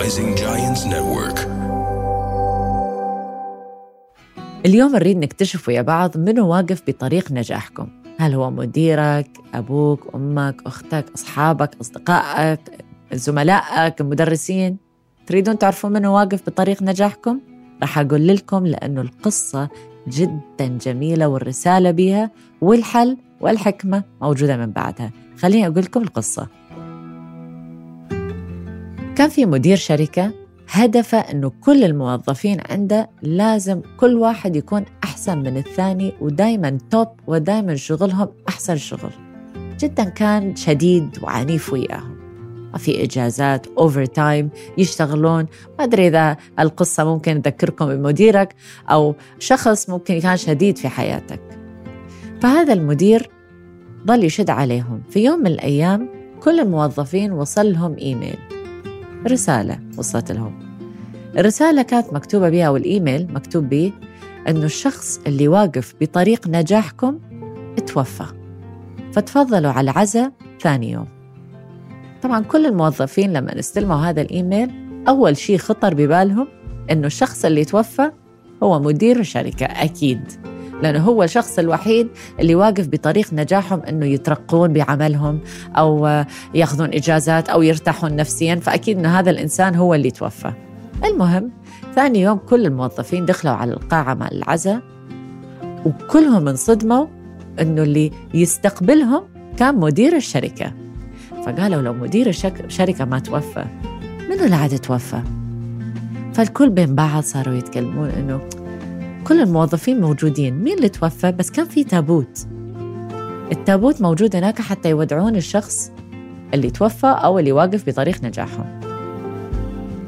Rising Giants Network. اليوم نريد نكتشف ويا بعض منو واقف بطريق نجاحكم هل هو مديرك، أبوك، أمك، أختك، أصحابك، أصدقائك، زملائك، المدرسين تريدون تعرفون منو واقف بطريق نجاحكم؟ راح أقول لكم لأنه القصة جدا جميلة والرسالة بيها والحل والحكمة موجودة من بعدها خليني أقول لكم القصة كان في مدير شركة هدفه أنه كل الموظفين عنده لازم كل واحد يكون أحسن من الثاني ودايما توب ودايما شغلهم أحسن شغل. جدا كان شديد وعنيف وياهم. ما في إجازات أوفر تايم يشتغلون. ما أدري إذا القصة ممكن تذكركم بمديرك أو شخص ممكن كان شديد في حياتك. فهذا المدير ظل يشد عليهم. في يوم من الأيام كل الموظفين وصل لهم إيميل. رسالة وصلت لهم. الرسالة كانت مكتوبة بها أو الإيميل مكتوب به أنه الشخص اللي واقف بطريق نجاحكم توفى. فتفضلوا على العزاء ثاني يوم. طبعا كل الموظفين لما استلموا هذا الإيميل أول شيء خطر ببالهم أنه الشخص اللي توفى هو مدير الشركة أكيد. لأنه هو الشخص الوحيد اللي واقف بطريق نجاحهم أنه يترقون بعملهم أو يأخذون إجازات أو يرتاحون نفسيا فأكيد أنه هذا الإنسان هو اللي توفى المهم ثاني يوم كل الموظفين دخلوا على القاعة مع العزاء وكلهم انصدموا أنه اللي يستقبلهم كان مدير الشركة فقالوا لو مدير الشركة ما توفى منو اللي عاد توفى؟ فالكل بين بعض صاروا يتكلمون إنه كل الموظفين موجودين. مين اللي توفى؟ بس كان في تابوت. التابوت موجود هناك حتى يودعون الشخص اللي توفى أو اللي واقف بطريق نجاحهم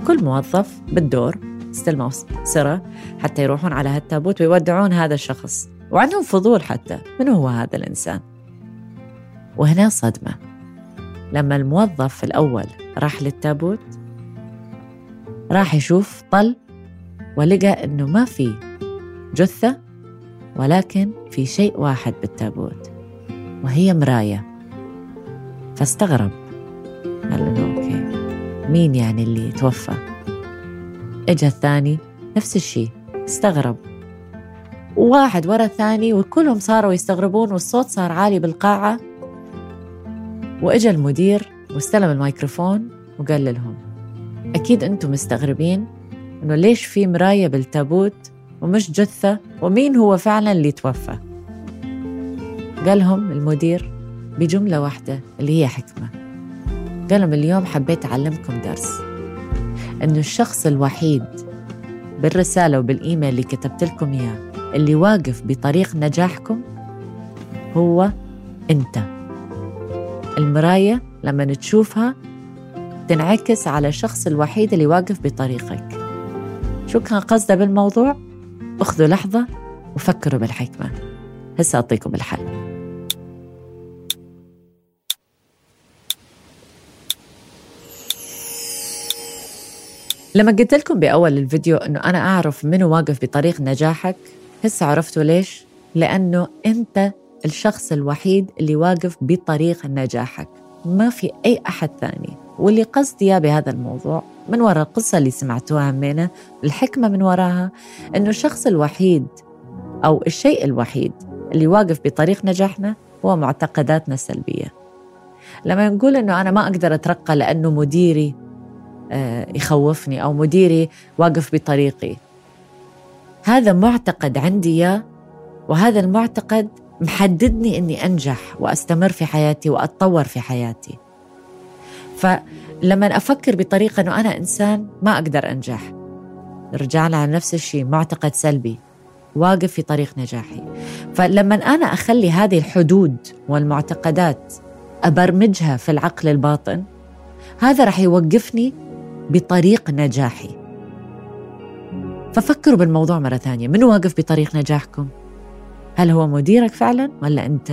كل موظف بالدور استلموا سرة حتى يروحون على هالتابوت ويودعون هذا الشخص. وعندهم فضول حتى من هو هذا الإنسان؟ وهنا صدمة. لما الموظف الأول راح للتابوت راح يشوف طل ولقى إنه ما في جثة ولكن في شيء واحد بالتابوت وهي مراية. فاستغرب. قال له أوكي. مين يعني اللي توفى؟ إجا الثاني. نفس الشيء. استغرب. وواحد ورا الثاني وكلهم صاروا يستغربون والصوت صار عالي بالقاعة. وإجا المدير واستلم الميكروفون وقال لهم أكيد أنتم مستغربين إنه ليش في مراية بالتابوت ومش جثة ومين هو فعلا اللي توفى؟ قالهم المدير بجملة واحدة اللي هي حكمة. قالهم اليوم حبيت أعلمكم درس. إنه الشخص الوحيد بالرسالة وبالإيميل اللي كتبت لكم إياه اللي واقف بطريق نجاحكم هو أنت. المراية لما تشوفها تنعكس على الشخص الوحيد اللي واقف بطريقك. شو كان قصدة بالموضوع؟ اخذوا لحظة وفكروا بالحكمة. هسه أعطيكم الحل. لما قلت لكم بأول الفيديو أنه أنا أعرف منو واقف بطريق نجاحك هسه عرفتوا ليش؟ لأنه أنت الشخص الوحيد اللي واقف بطريق نجاحك. ما في أي أحد ثاني. واللي قصدي بهذا الموضوع من وراء القصة اللي سمعتوها مننا الحكمة من وراها أنه الشخص الوحيد أو الشيء الوحيد اللي واقف بطريق نجاحنا هو معتقداتنا السلبية. لما نقول أنه أنا ما أقدر أترقى لأنه مديري آه، يخوفني أو مديري واقف بطريقي هذا معتقد عندي يا وهذا المعتقد محددني إني أنجح وأستمر في حياتي وأتطور في حياتي. فلما أفكر بطريقة إنه أنا إنسان ما أقدر أنجح. رجعنا على نفس الشيء معتقد سلبي واقف في طريق نجاحي. فلما أنا أخلي هذه الحدود والمعتقدات أبرمجها في العقل الباطن هذا راح يوقفني بطريق نجاحي. ففكروا بالموضوع مرة ثانية من واقف بطريق نجاحكم؟ هل هو مديرك فعلا ولا أنت؟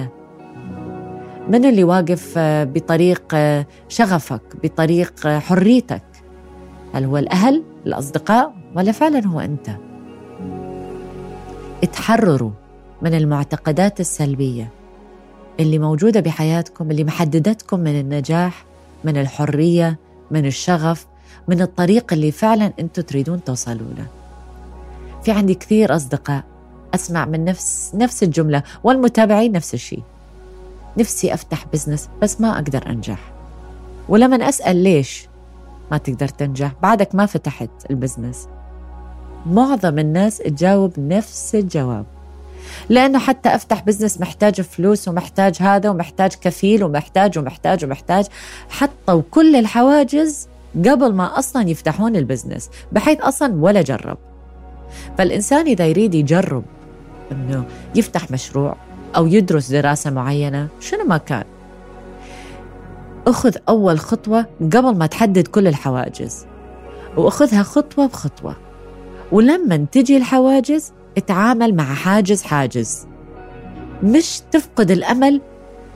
من اللي واقف آه، بطريق آه، شغفك بطريق آه، حريتك؟ هل هو الأهل الأصدقاء ولا فعلا هو أنت؟ اتحرروا من المعتقدات السلبية اللي موجودة بحياتكم اللي محددتكم من النجاح من الحرية من الشغف من الطريق اللي فعلا أنتم تريدون توصلوا له. في عندي كثير أصدقاء أسمع من نفس نفس الجملة والمتابعين نفس الشيء. نفسي أفتح business بس ما أقدر أنجح. ولما أسأل ليش ما تقدر تنجح؟ بعدك ما فتحت ال business معظم الناس تجاوب نفس الجواب. لأنه حتى أفتح business محتاج فلوس ومحتاج هذا ومحتاج كفيل ومحتاج ومحتاج ومحتاج. حطوا كل الحواجز قبل ما أصلا يفتحون ال business بحيث أصلا ولا جرب. فالإنسان إذا يريد يجرب أنه يفتح مشروع أو يدرس دراسة معينة شنو ما كان. أخذ أول خطوة قبل ما تحدد كل الحواجز وأخذها خطوة بخطوة. ولما تجي الحواجز اتعامل مع حاجز حاجز. مش تفقد الأمل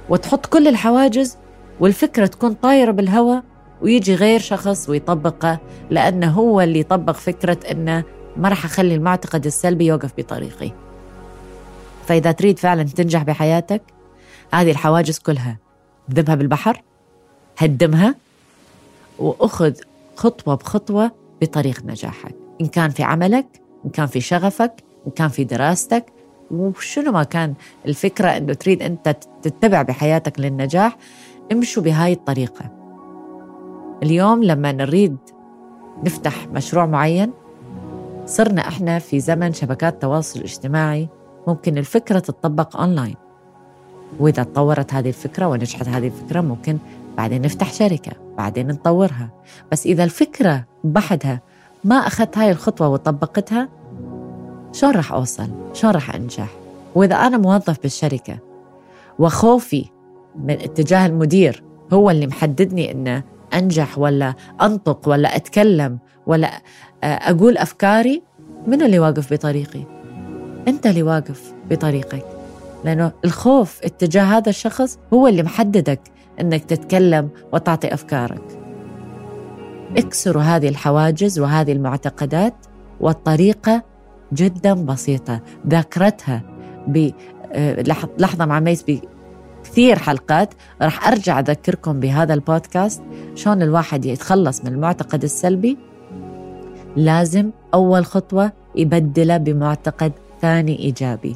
وتحط كل الحواجز والفكرة تكون طايرة بالهواء ويجي غير شخص ويطبقه لأنه هو اللي يطبق فكرة أنه ما راح أخلي المعتقد السلبي يوقف بطريقي. فإذا تريد فعلا تنجح بحياتك هذه الحواجز كلها. ذبها بالبحر هدمها وأخذ خطوة بخطوة بطريق نجاحك. إن كان في عملك إن كان في شغفك إن كان في دراستك وشنو ما كان الفكرة أنه تريد أنت تتبع بحياتك للنجاح امشوا بهاي الطريقة. اليوم لما نريد نفتح مشروع معين صرنا إحنا في زمن شبكات التواصل الاجتماعي ممكن الفكرة تطبق اونلاين وإذا تطورت هذه الفكرة ونجحت هذه الفكرة ممكن بعدين نفتح شركة بعدين نطورها بس إذا الفكرة بحدها ما أخذت هاي الخطوة وطبقتها شلون راح أوصل؟ شلون راح أنجح؟ وإذا أنا موظف بالشركة وخوفي من اتجاه المدير هو اللي محددني إنه أنجح ولا أنطق ولا أتكلم ولا أقول أفكاري منو اللي واقف بطريقي؟ أنت اللي واقف بطريقك لأنه الخوف اتجاه هذا الشخص هو اللي محددك أنك تتكلم وتعطي أفكارك. اكسروا هذه الحواجز وهذه المعتقدات والطريقة جدا بسيطة. ذاكرتها بلحظة مع ميس بكثير حلقات. راح أرجع أذكركم بهذا البودكاست. شلون الواحد يتخلص من المعتقد السلبي؟ لازم أول خطوة يبدله بمعتقد ثاني إيجابي.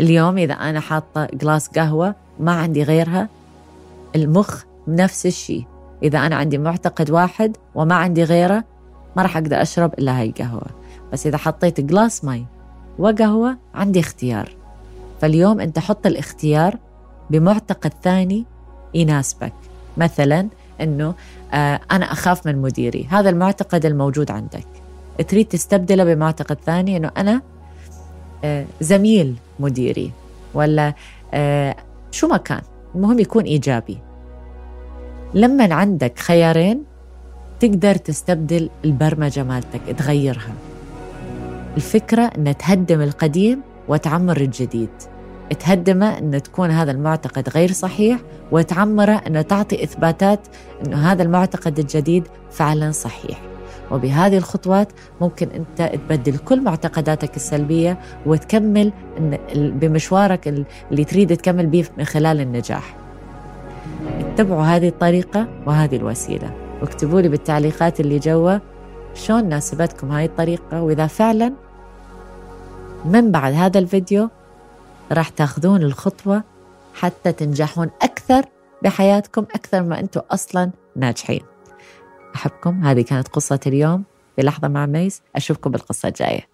اليوم إذا أنا حاطة جلاس قهوة ما عندي غيرها المخ نفس الشيء. إذا أنا عندي معتقد واحد وما عندي غيره ما راح أقدر أشرب إلا هاي القهوة. بس إذا حطيت جلاس مي وقهوة عندي اختيار. فاليوم أنت حط الاختيار بمعتقد ثاني يناسبك. مثلا أنه آه أنا أخاف من مديري. هذا المعتقد الموجود عندك. تريد تستبدله بمعتقد ثاني أنه أنا زميل مديري ولا آه شو ما كان المهم يكون إيجابي. لما عندك خيارين تقدر تستبدل البرمجة مالتك تغيرها. الفكرة أن تهدم القديم وتعمر الجديد. تهدمه أن تكون هذا المعتقد غير صحيح وتعمره أن تعطي إثباتات أن هذا المعتقد الجديد فعلا صحيح. وبهذه الخطوات ممكن أنت تبدل كل معتقداتك السلبية وتكمل بمشوارك اللي تريد تكمل به من خلال النجاح. اتبعوا هذه الطريقة وهذه الوسيلة. واكتبوا لي بالتعليقات اللي جوا شلون ناسبتكم هاي الطريقة وإذا فعلا من بعد هذا الفيديو راح تاخذون الخطوة حتى تنجحون أكثر بحياتكم أكثر ما أنتم أصلا ناجحين. أحبكم. هذه كانت قصة اليوم. في لحظة مع ميس. أشوفكم بالقصة الجاية.